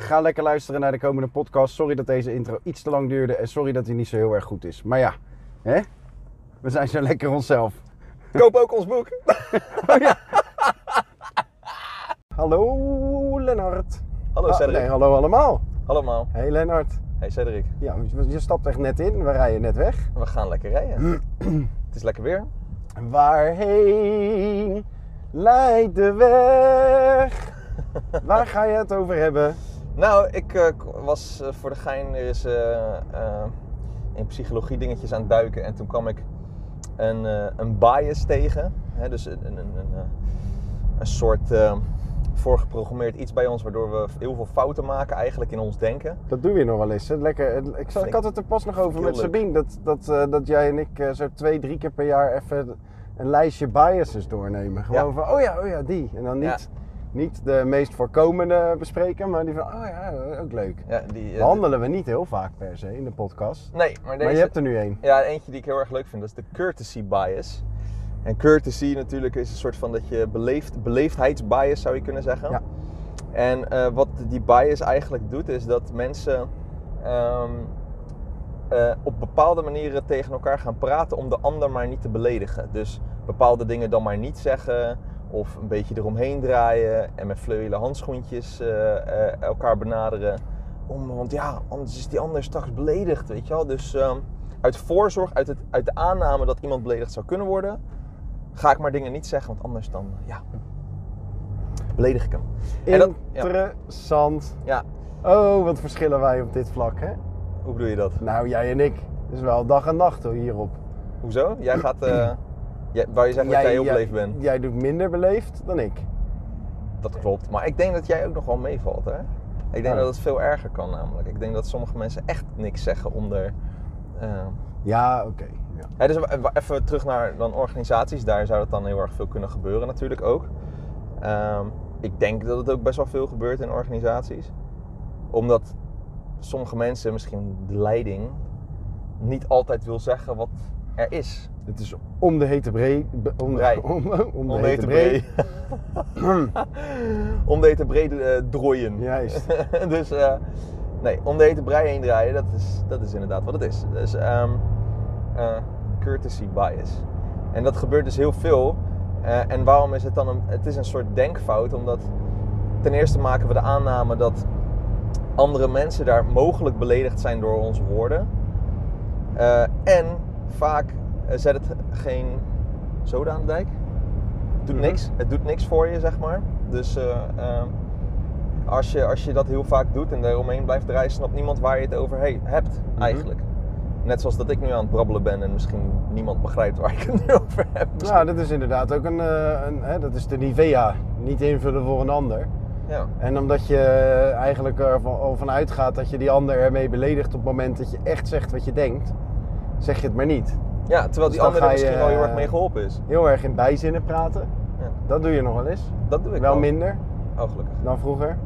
Ga lekker luisteren naar de komende podcast. Sorry dat deze intro iets te lang duurde. En sorry dat hij niet zo heel erg goed is. Maar ja, hè? we zijn zo lekker onszelf. Koop ook ons boek. Hallo Lennart. Hallo Ah, Cedric. nee, hallo allemaal. Hallo Maal. Hey Lennart. Hey Cedric. Ja, je stapt echt net in. We rijden net weg. We gaan lekker rijden. het is lekker weer. Waarheen leidt de weg? Waar ga je het over hebben? Nou, ik eh, was eh, voor de gein eh, in psychologie dingetjes aan het duiken. En toen kwam ik een, een bias tegen. Hè, dus een, een, een, een, soort voorgeprogrammeerd iets bij ons... waardoor we heel veel fouten maken eigenlijk in ons denken. Dat doen we nog wel eens. Hè? Lekker. Ik, zat- ik had het er pas nog over met. Sabine. Dat, dat, dat jij en ik zo twee, drie keer per jaar even een lijstje biases doornemen. Gewoon Ja. van, oh ja, oh ja, die. En dan niet, niet de meest voorkomende bespreken, maar die van, oh ja, ook leuk. Ja, die, eh, Behandelen we niet heel vaak per se in de podcast. Nee, maar deze... Maar je hebt er nu één. Ja, eentje die ik heel erg leuk vind, dat is de courtesy bias. En courtesy natuurlijk is een soort van dat je beleefd, beleefdheidsbias zou je kunnen zeggen. Ja. En eh, wat die bias eigenlijk doet, is dat mensen ehm, eh, op bepaalde manieren tegen elkaar gaan praten om de ander maar niet te beledigen. Dus bepaalde dingen dan maar niet zeggen of een beetje eromheen draaien en met vleugele handschoentjes eh, eh, elkaar benaderen. Om, want ja, anders is die ander straks beledigd, weet je wel. Dus ehm, uit voorzorg, uit, het, uit de aanname dat iemand beledigd zou kunnen worden, ga ik maar dingen niet zeggen, want anders dan, ja, beledig ik hem. Ja. Interessant. Ja, Oh, wat verschillen wij op dit vlak, hè? hoe bedoel je dat? Nou, jij en ik. Het is wel dag en nacht hoor, hierop. Hoezo? Jij gaat, eh jij, wou je zeggen dat jij heel beleefd bent? Jij doet minder beleefd dan ik. Dat klopt. Maar ik denk dat jij ook nog wel meevalt, hè? Ik denk Ja. dat het veel erger kan namelijk. Ik denk dat sommige mensen echt niks zeggen onder... eh, Ja, oké. Ja. Dus even terug naar dan organisaties. Daar zou het dan heel erg veel kunnen gebeuren natuurlijk ook. Ehm, ik denk dat het ook best wel veel gebeurt in organisaties. Omdat sommige mensen, misschien de leiding, niet altijd wil zeggen wat er is. Het is om de hete brei. be- Om de, om, om de Om hete brei. om de hete brei eh, drooien. Juist. dus eh, nee, om de hete brei heen draaien, dat is, dat is inderdaad wat het is. Dus ehm, eh, courtesy bias. En dat gebeurt dus heel veel. En waarom is het dan een, het is een soort denkfout, omdat ten eerste maken we de aanname dat andere mensen daar mogelijk beledigd zijn door onze woorden. En vaak zet het geen zoden aan de dijk. Het doet Mhm. niks. Het doet niks voor je, zeg maar. Dus eh, ehm, als, je, als je dat heel vaak doet en eromheen blijft draaien, snapt niemand waar je het over he- hebt, Mhm. eigenlijk. Net zoals dat ik nu aan het brabbelen ben en misschien niemand begrijpt waar ik het nu over heb. Nou, dat is inderdaad ook een, eh, een hè, dat is de Nivea. Niet invullen voor een ander. Ja. En omdat je eigenlijk ervan uitgaat dat je die ander ermee beledigt op het moment dat je echt zegt wat je denkt, zeg je het maar niet. Ja, terwijl Dus die dan ander er ga je, misschien wel heel erg eh, mee geholpen is. Heel erg in bijzinnen praten. Ja, Dat doe je nog wel eens. dat doe ik wel wel. minder Oh, gelukkig. dan vroeger.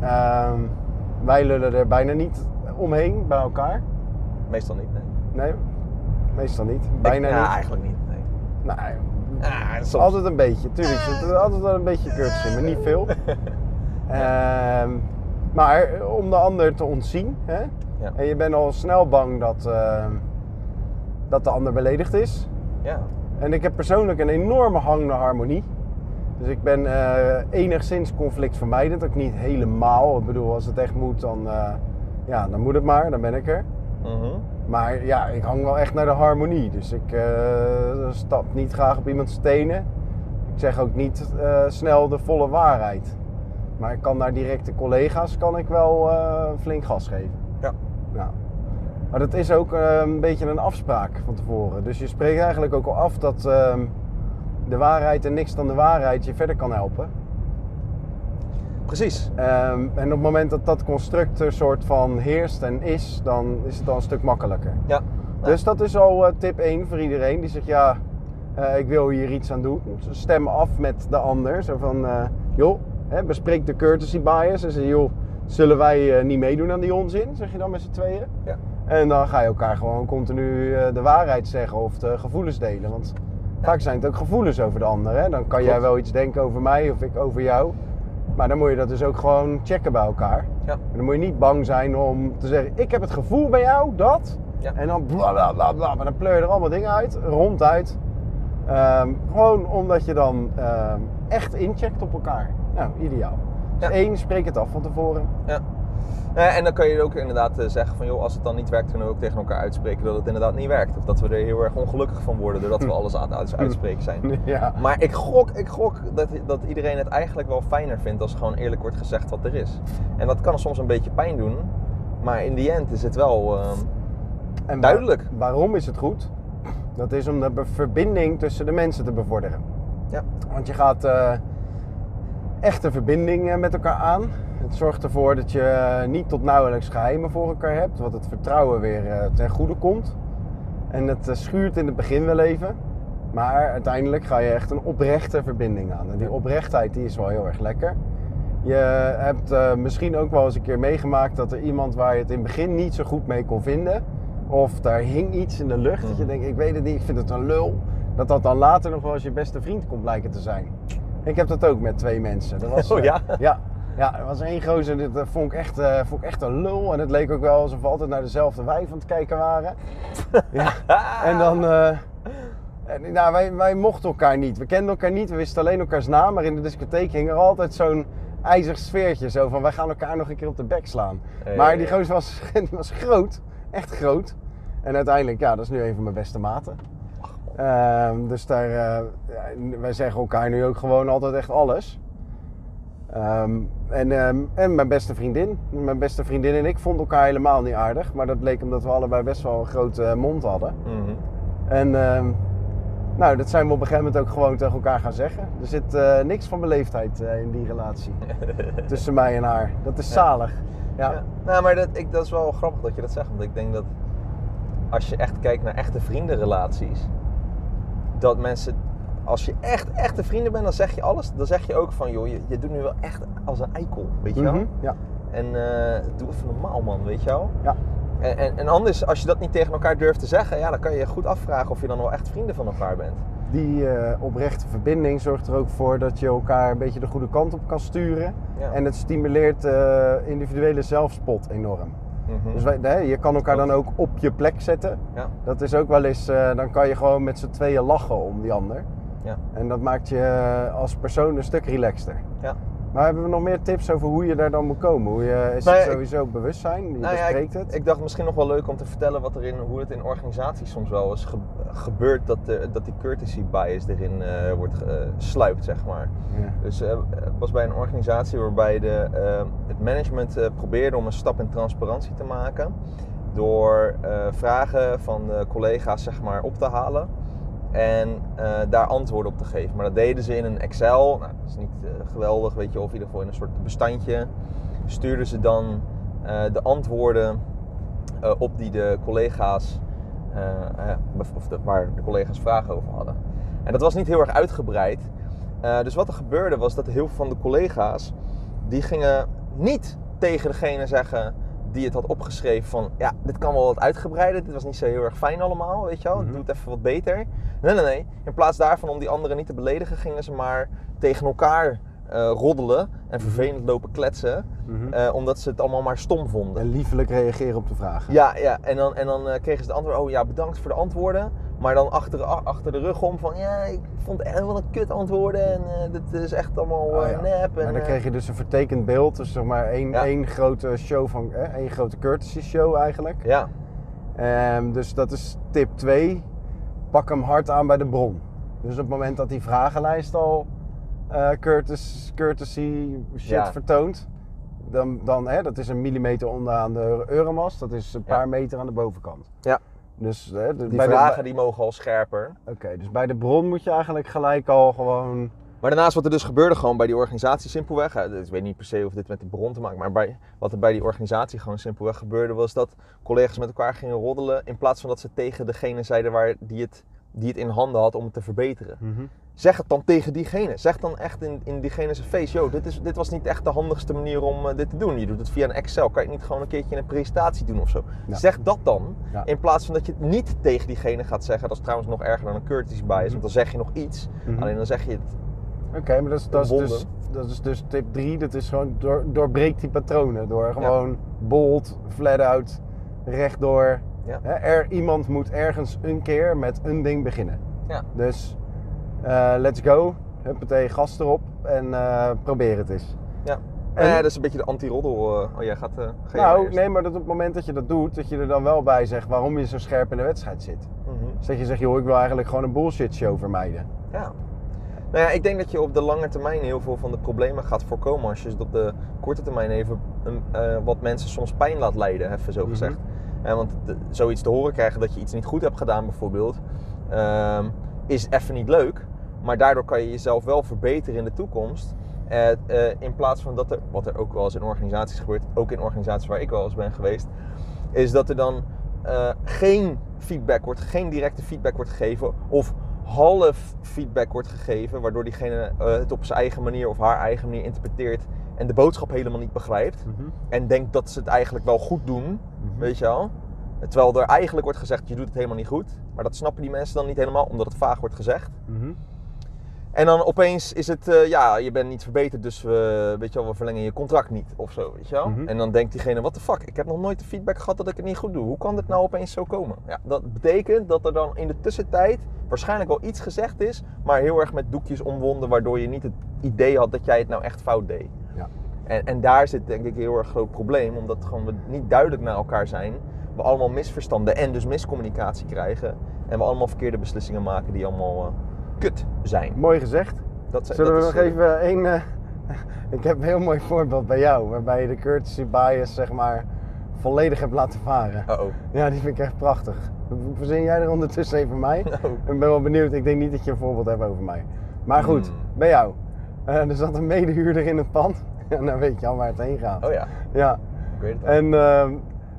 Ehm, wij lullen er bijna niet omheen bij elkaar. Meestal niet, nee. Nee, meestal niet. Bijna ik, ja, niet. eigenlijk niet, nee. Nee, Ah, soms. altijd een beetje. Tuurlijk er altijd wel een beetje in, maar niet veel. Ehm, maar om de ander te ontzien. Hè? Ja. En je bent al snel bang dat, ehm, dat de ander beledigd is. Ja. En ik heb persoonlijk een enorme hang naar harmonie. Dus ik ben eh, enigszins conflictvermijdend. Ook niet helemaal. Ik bedoel, als het echt moet, dan, eh, ja, dan moet het maar. Dan ben ik er. Mhm. Maar ja, ik hang wel echt naar de harmonie. Dus ik eh, stap niet graag op iemands stenen. Ik zeg ook niet snel de volle waarheid. Maar ik kan naar directe collega's kan ik wel flink gas geven. Ja. Nou. Maar dat is ook eh, een beetje een afspraak van tevoren. Dus je spreekt eigenlijk ook al af dat ehm, de waarheid en niks dan de waarheid je verder kan helpen. Precies. Ehm, en op het moment dat dat construct er soort van heerst en is, dan is het al een stuk makkelijker. Ja. Dus dat is al eh, tip 1 voor iedereen die zegt ja, eh, ik wil hier iets aan doen. Stem af met de ander. Zo van, joh, hè, bespreek de courtesy bias. En zeg joh, zullen wij niet meedoen aan die onzin? Zeg je dan met z'n tweeën. Ja. En dan ga je elkaar gewoon continu eh, de waarheid zeggen of de gevoelens delen. Want vaak zijn het ook gevoelens over de ander. Hè? Dan kan jij wel iets denken over mij of ik over jou. Maar dan moet je dat dus ook gewoon checken bij elkaar. Ja. En dan moet je niet bang zijn om te zeggen: Ik heb het gevoel bij jou dat. Ja. En dan bla bla bla bla. Maar dan pleur je er allemaal dingen uit, ronduit. Ehm, gewoon omdat je dan ehm, echt incheckt op elkaar. Nou, ideaal. Dus Ja. één, spreek het af van tevoren. Ja. Eh, en dan kan je ook inderdaad eh, zeggen van joh, als het dan niet werkt, kunnen we ook tegen elkaar uitspreken dat het inderdaad niet werkt. Of dat we er heel erg ongelukkig van worden doordat we alles aan het uitspreken zijn. ja. Maar ik gok, ik gok dat, dat iedereen het eigenlijk wel fijner vindt als gewoon eerlijk wordt gezegd wat er is. En dat kan soms een beetje pijn doen, maar in die end is het wel ehm, En duidelijk. wa- waarom is het goed? Dat is om de verbinding tussen de mensen te bevorderen. Ja. Want je gaat eh, echt een verbinding met elkaar aan. Het zorgt ervoor dat je eh, niet tot nauwelijks geheimen voor elkaar hebt, wat het vertrouwen weer eh, ten goede komt. En het eh, schuurt in het begin wel even, maar uiteindelijk ga je echt een oprechte verbinding aan. En die oprechtheid die is wel heel erg lekker. Je hebt misschien ook wel eens een keer meegemaakt dat er iemand waar je het in het begin niet zo goed mee kon vinden, of daar hing iets in de lucht dat je Mhm. denkt, ik weet het niet, ik vind het een lul, dat dat dan later nog wel eens je beste vriend komt blijken te zijn. Ik heb dat ook met twee mensen. Dat was, Oh? Ja. Ja, er was één gozer, dit eh, vond ik, echt, eh, vond ik echt een lul. En het leek ook wel alsof we altijd naar dezelfde wijf aan het kijken waren. ja. En dan... eh, en, nou, wij, wij mochten elkaar niet. We kenden elkaar niet, we wisten alleen elkaars naam. Maar in de discotheek hing er altijd zo'n ijzig sfeertje. Zo van, wij gaan elkaar nog een keer op de bek slaan. Maar die gozer was, die was groot. Echt groot. En uiteindelijk, ja, dat is nu een van mijn beste maten. Ehm, dus daar, wij zeggen elkaar nu ook gewoon altijd echt alles. Ehm, en, ehm, en mijn beste vriendin. Mijn beste vriendin en ik vonden elkaar helemaal niet aardig. Maar dat bleek omdat we allebei best wel een grote mond hadden. Mhm. En ehm, nou, dat zijn we op een gegeven moment ook gewoon tegen elkaar gaan zeggen. Er zit eh, niks van beleefdheid eh, in die relatie. tussen mij en haar. Dat is Ja. zalig. Ja. Ja. Nou, maar dat, ik, dat is wel grappig dat je dat zegt. Want ik denk dat als je echt kijkt naar echte vriendenrelaties, dat mensen, als je echt echte vrienden bent, dan zeg je alles. Dan zeg je ook van, joh, je, je doet nu wel echt als een eikel, weet je wel? Mhm, ja. En eh, doe even normaal, man, weet je wel? Ja. En, en, en anders, als je dat niet tegen elkaar durft te zeggen, ja, dan kan je je goed afvragen of je dan wel echt vrienden van elkaar bent. Die eh, oprechte verbinding zorgt er ook voor dat je elkaar een beetje de goede kant op kan sturen. Ja. En het stimuleert eh, individuele zelfspot enorm. Mhm. Dus wij, je kan elkaar dan ook op je plek zetten. ja. Dat is ook wel eens, dan kan je gewoon met z'n tweeën lachen om die ander. Ja. En dat maakt je eh, als persoon een stuk relaxter. Ja. Maar hebben we nog meer tips over hoe je daar dan moet komen? Hoe je, is Nou het ja, ik- sowieso bewustzijn? Je Nou ja, bespreekt ik, het? ik dacht misschien nog wel leuk om te vertellen wat er in, hoe het in organisaties soms wel eens ge- gebeurt dat, de, dat die courtesy bias erin eh, wordt ge- sluipt, zeg maar. Ja. Dus eh, ik was bij een organisatie waarbij de, eh, het management eh, probeerde om een stap in transparantie te maken. Door eh, vragen van collega's zeg maar, op te halen en eh, daar antwoorden op te geven. Maar dat deden ze in een Excel. Nou, dat is niet eh, geweldig, weet je, of in ieder geval in een soort bestandje. Stuurden ze dan eh, de antwoorden op die de collega's, of de, waar de collega's vragen over hadden. En dat was niet heel erg uitgebreid. Dus wat er gebeurde was dat heel veel van de collega's, die gingen niet tegen degene zeggen die het had opgeschreven van, ja, dit kan wel wat uitgebreider, dit was niet zo heel erg fijn allemaal, weet je wel, Mhm. doe het even wat beter. Nee, nee, nee. In plaats daarvan om die anderen niet te beledigen, gingen ze maar tegen elkaar eh, roddelen en vervelend lopen kletsen, Mhm. eh, omdat ze het allemaal maar stom vonden. En liefelijk reageren op de vragen. Ja, ja. En dan, en dan eh, kregen ze de antwoord, oh ja, bedankt voor de antwoorden. Maar dan achter, de- achter de rug om van, ja, ik vond echt wel een kut antwoorden en eh, dit is echt allemaal Oh eh, ja. nep. En, Maar dan eh, kreeg je dus een vertekend beeld. Dus zeg maar één, Ja. één grote show van, eh, één grote courtesy show eigenlijk. Ja, Ehm, dus dat is tip 2. Pak hem hard aan bij de bron. Dus op het moment dat die vragenlijst al eh courtesy, courtesy shit Ja. vertoont. Dan, dan hè, dat is een millimeter onderaan de euromast. Dat is een paar meter aan de bovenkant. Ja. Dus, hè, de- die bij de- vragen die mogen al scherper. Oké, dus bij de bron moet je eigenlijk gelijk al gewoon Maar daarnaast wat er dus gebeurde gewoon bij die organisatie simpelweg. hè, Ik weet niet per se of dit met die bron te maken, maar bij, wat er bij die organisatie gewoon simpelweg gebeurde was dat collega's met elkaar gingen roddelen. In plaats van dat ze tegen degene zeiden waar die het, die het in handen had om het te verbeteren. Zeg het dan tegen diegene. Zeg dan echt in, in diegene zijn face, yo, dit, is, dit was niet echt de handigste manier om eh, dit te doen. Je doet het via een Excel. Kan je het niet gewoon een keertje een presentatie doen of zo? Ja. Zeg dat dan. Ja. In plaats van dat je het niet tegen diegene gaat zeggen. Dat is trouwens nog erger dan een courtesy bias. Mhm. Want dan zeg je nog iets. Mhm. Alleen dan zeg je het. Oké, maar dat is, dat, is dus, dat is dus tip 3. Dat is gewoon door, doorbreek die patronen. Door gewoon bold, flat out, rechtdoor. Ja. Hè, er, iemand moet ergens een keer met een ding beginnen. Ja. Dus eh, let's go. Huppatee, gas erop en eh, probeer het eens. Ja. En- Eh, dat is een beetje de anti-roddel. eh, oh, jij gaat. ga maar Nou, nee, maar dat op het moment dat je dat doet, dat je er dan wel bij zegt waarom je zo scherp in de wedstrijd zit. Mhm. Dus dat je zegt, joh, ik wil eigenlijk gewoon een bullshit show vermijden. Ja. Nou ja, ik denk dat je op de lange termijn heel veel van de problemen gaat voorkomen als je het op de korte termijn even wat mensen soms pijn laat lijden, even zo Mhm. gezegd. Eh, want de- zoiets te horen krijgen dat je iets niet goed hebt gedaan bijvoorbeeld, ehm, is even niet leuk. Maar daardoor kan je jezelf wel verbeteren in de toekomst. Eh, in plaats van dat er, wat er ook wel eens in organisaties gebeurt, ook in organisaties waar ik wel eens ben geweest, is dat er dan eh, geen feedback wordt, geen directe feedback wordt gegeven. Of half feedback wordt gegeven, waardoor diegene het op zijn eigen manier of haar eigen manier interpreteert en de boodschap helemaal niet begrijpt. En denkt dat ze het eigenlijk wel goed doen, weet je wel. Terwijl er eigenlijk wordt gezegd, je doet het helemaal niet goed. Maar dat snappen die mensen dan niet helemaal, omdat het vaag wordt gezegd. Mhm. En dan opeens is het, eh, ja, je bent niet verbeterd, dus we, weet je wel, we verlengen je contract niet of zo, weet je wel. Mhm. En dan denkt diegene, what the fuck, ik heb nog nooit de feedback gehad dat ik het niet goed doe. Hoe kan dit nou opeens zo komen? Ja, dat betekent dat er dan in de tussentijd waarschijnlijk wel iets gezegd is, maar heel erg met doekjes omwonden, waardoor je niet het idee had dat jij het nou echt fout deed. Ja. En, en daar zit denk ik een heel erg groot probleem, omdat gewoon we niet duidelijk naar elkaar zijn. We allemaal misverstanden en dus miscommunicatie krijgen. En we allemaal verkeerde beslissingen maken die allemaal eh, kut zijn. Mooi gezegd. Dat, Zullen we dat nog is, eh, even één... eh, ik heb een heel mooi voorbeeld bij jou, waarbij je de courtesy bias, zeg maar, volledig hebt laten varen. Uh-oh. Ja, die vind ik echt prachtig. Verzin jij er ondertussen even mij? Oh. Ik ben wel benieuwd. Ik denk niet dat je een voorbeeld hebt over mij. Maar goed, Hmm. bij jou. Eh, er zat een medehuurder in het pand. En dan weet je al waar het heen gaat. Oh ja, Ja. ik weet het. En ehm,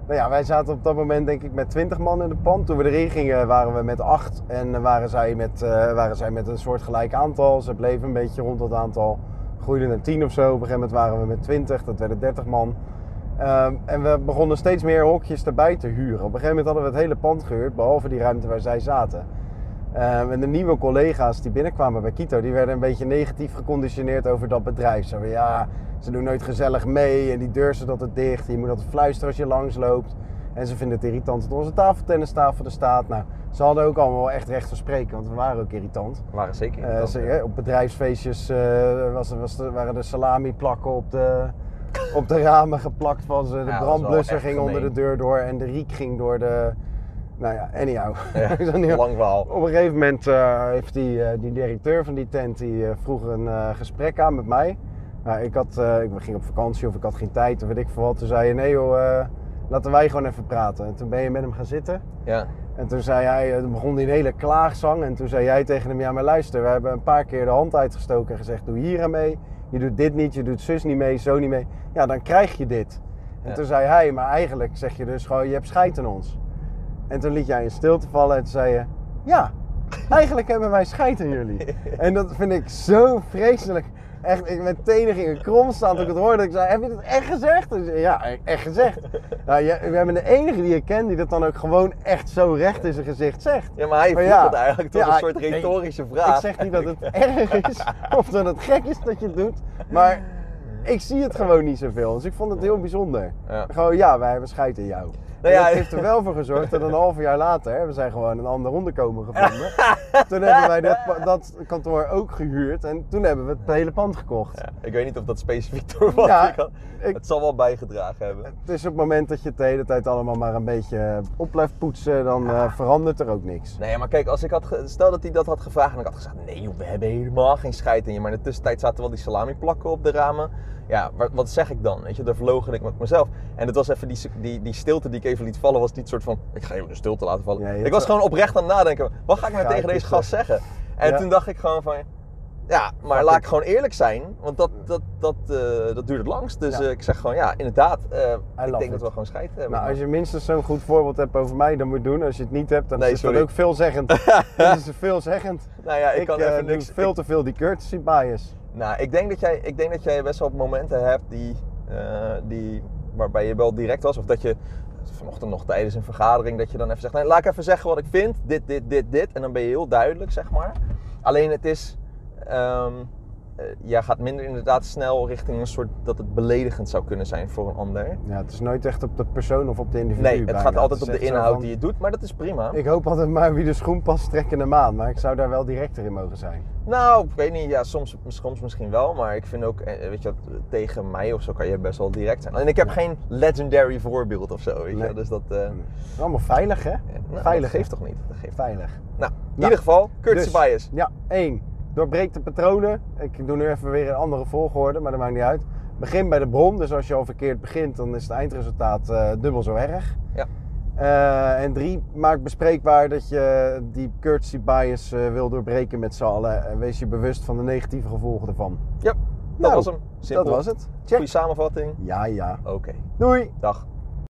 nou ja, wij zaten op dat moment denk ik met 20 man in het pand. Toen we erin gingen waren we met 8 en waren zij met, eh, waren zij met een soort gelijk aantal. Ze bleven een beetje rond dat aantal. Groeiden naar 10 of zo. Op een gegeven moment waren we met 20, dat werden 30 man. Ehm, en we begonnen steeds meer hokjes erbij te huren. Op een gegeven moment hadden we het hele pand gehuurd, behalve die ruimte waar zij zaten. Ehm, en de nieuwe collega's die binnenkwamen bij Kito, die werden een beetje negatief geconditioneerd over dat bedrijf. Zo ja, ze doen nooit gezellig mee en die deur zit altijd dicht. Je moet altijd fluisteren als je langs loopt. En ze vinden het irritant dat onze tafeltennistafel er staat. Nou, ze hadden ook allemaal wel echt recht van spreken, want we waren ook irritant. We waren zeker Eh, irritant, ze- ja. op bedrijfsfeestjes eh, was, was waren de salami plakken op de, op de ramen geplakt van ze. De Ja, dat brandblusser ging onder de deur door en de riek ging door de... Nou ja, anyhow. Ja, lang verhaal. op een gegeven moment eh, heeft die, eh, die directeur van die tent die, eh, vroeg een gesprek aan met mij. Nou, ik, had, ik ging op vakantie of ik had geen tijd of weet ik veel wat. Toen zei je, nee joh, laten wij gewoon even praten. En toen ben je met hem gaan zitten. Ja. En toen zei hij, toen begon hij een hele klaagzang. En toen zei jij tegen hem, ja maar luister, we hebben een paar keer de hand uitgestoken en gezegd, doe hier aan mee. Je doet dit niet, je doet zus niet mee, zo niet mee. Ja, dan krijg je dit. En Ja. toen zei hij, maar eigenlijk zeg je dus gewoon, je hebt scheid aan ons. En toen liet jij in stilte vallen en toen zei je, ja, eigenlijk hebben wij scheid aan jullie. En dat vind ik zo vreselijk. Echt, ik mijn tenen gingen krom staan toen ik het hoorde. Ik zei, heb je het echt gezegd? Hij, ja, echt gezegd. Nou, je, we hebben de enige die ik ken die dat dan ook gewoon echt zo recht in zijn gezicht zegt. ja, maar hij vroeg ja, het eigenlijk tot ja, een soort nee, retorische vraag. Ik zeg niet dat het erg is of dat het gek is dat je het doet. Maar ik zie het gewoon niet zoveel. Dus ik vond het heel bijzonder. Ja. Gewoon, ja, wij hebben scheid in jou. Nou ja, dat heeft er wel voor gezorgd dat een half jaar later, we zijn gewoon een ander onderkomen gevonden. toen hebben wij dat, dat kantoor ook gehuurd en toen hebben we het hele pand gekocht. Ja, ik weet niet of dat specifiek door wat Ja, ik had. ik- Het zal wel bijgedragen hebben. Het is op het moment dat je het de hele tijd allemaal maar een beetje op blijft poetsen, dan eh, verandert er ook niks. Nee, maar kijk, als ik had stel dat hij dat had gevraagd en ik had gezegd: nee, joh, we hebben helemaal geen scheid in je. Maar in de tussentijd zaten wel die salami plakken op de ramen. Ja, wat, wat zeg ik dan? Weet je, daar verlogen ik met mezelf. En het was even die, die, die stilte die ik even liet vallen, was niet soort van: ik ga even de stilte laten vallen. Ja, ik was wel- gewoon oprecht aan het nadenken: wat ga ik nou tegen deze het gast zeggen? En Ja. toen dacht ik gewoon van: Ja, maar laat ik gewoon eerlijk zijn, want dat, dat, dat, eh, dat duurt het langst. Dus Ja. eh, ik zeg gewoon, ja, inderdaad, eh, ik denk it. dat we gewoon scheid hebben. Nou, als je minstens zo'n goed voorbeeld hebt over mij, dan moet je het doen. Als je het niet hebt, dan Nee, is dat sorry. ook veelzeggend. dat is veelzeggend. nou ja, ik, Ik, kan even doe niks... veel te veel die courtesy bias. Nou, ik denk dat jij, ik denk dat jij best wel momenten hebt die, eh, die, waarbij je wel direct was. Of dat je vanochtend nog tijdens een vergadering, dat je dan even zegt, nee, laat ik even zeggen wat ik vind. Dit, dit, dit, dit. En dan ben je heel duidelijk, zeg maar. Alleen het is, ehm eh, jij gaat minder inderdaad snel richting een soort, dat het beledigend zou kunnen zijn voor een ander. Ja, het is nooit echt op de persoon of op de individu. Nee, het bijna. gaat altijd op de inhoud van, die je doet, maar dat is prima. Ik hoop altijd maar wie de schoen past, trekken hem aan. Maar ik zou daar wel directer in mogen zijn. Nou, ik weet niet, ja, soms, soms misschien wel, maar ik vind ook, eh, weet je, tegen mij of zo kan je best wel direct zijn. En ik heb Ja. geen legendary voorbeeld of zo, weet Nee. je, dus dat, eh, is allemaal veilig, hè? nou, veilig, dat geeft toch niet? Dat geeft. Veilig. Nou, in Nou, ieder geval, courtesy dus- bias. Ja, één. Doorbreek de patronen. Ik doe nu even weer een andere volgorde, maar dat maakt niet uit. Begin bij de bron, dus als je al verkeerd begint, dan is het eindresultaat eh, dubbel zo erg. Ja. Eh, en drie, maak bespreekbaar dat je die courtesy bias eh, wil doorbreken met z'n allen. En wees je bewust van de negatieve gevolgen ervan. Ja, dat Nou, was hem. Simpel. Dat was het. Check. Goeie samenvatting. Ja, ja. Oké, Doei! dag.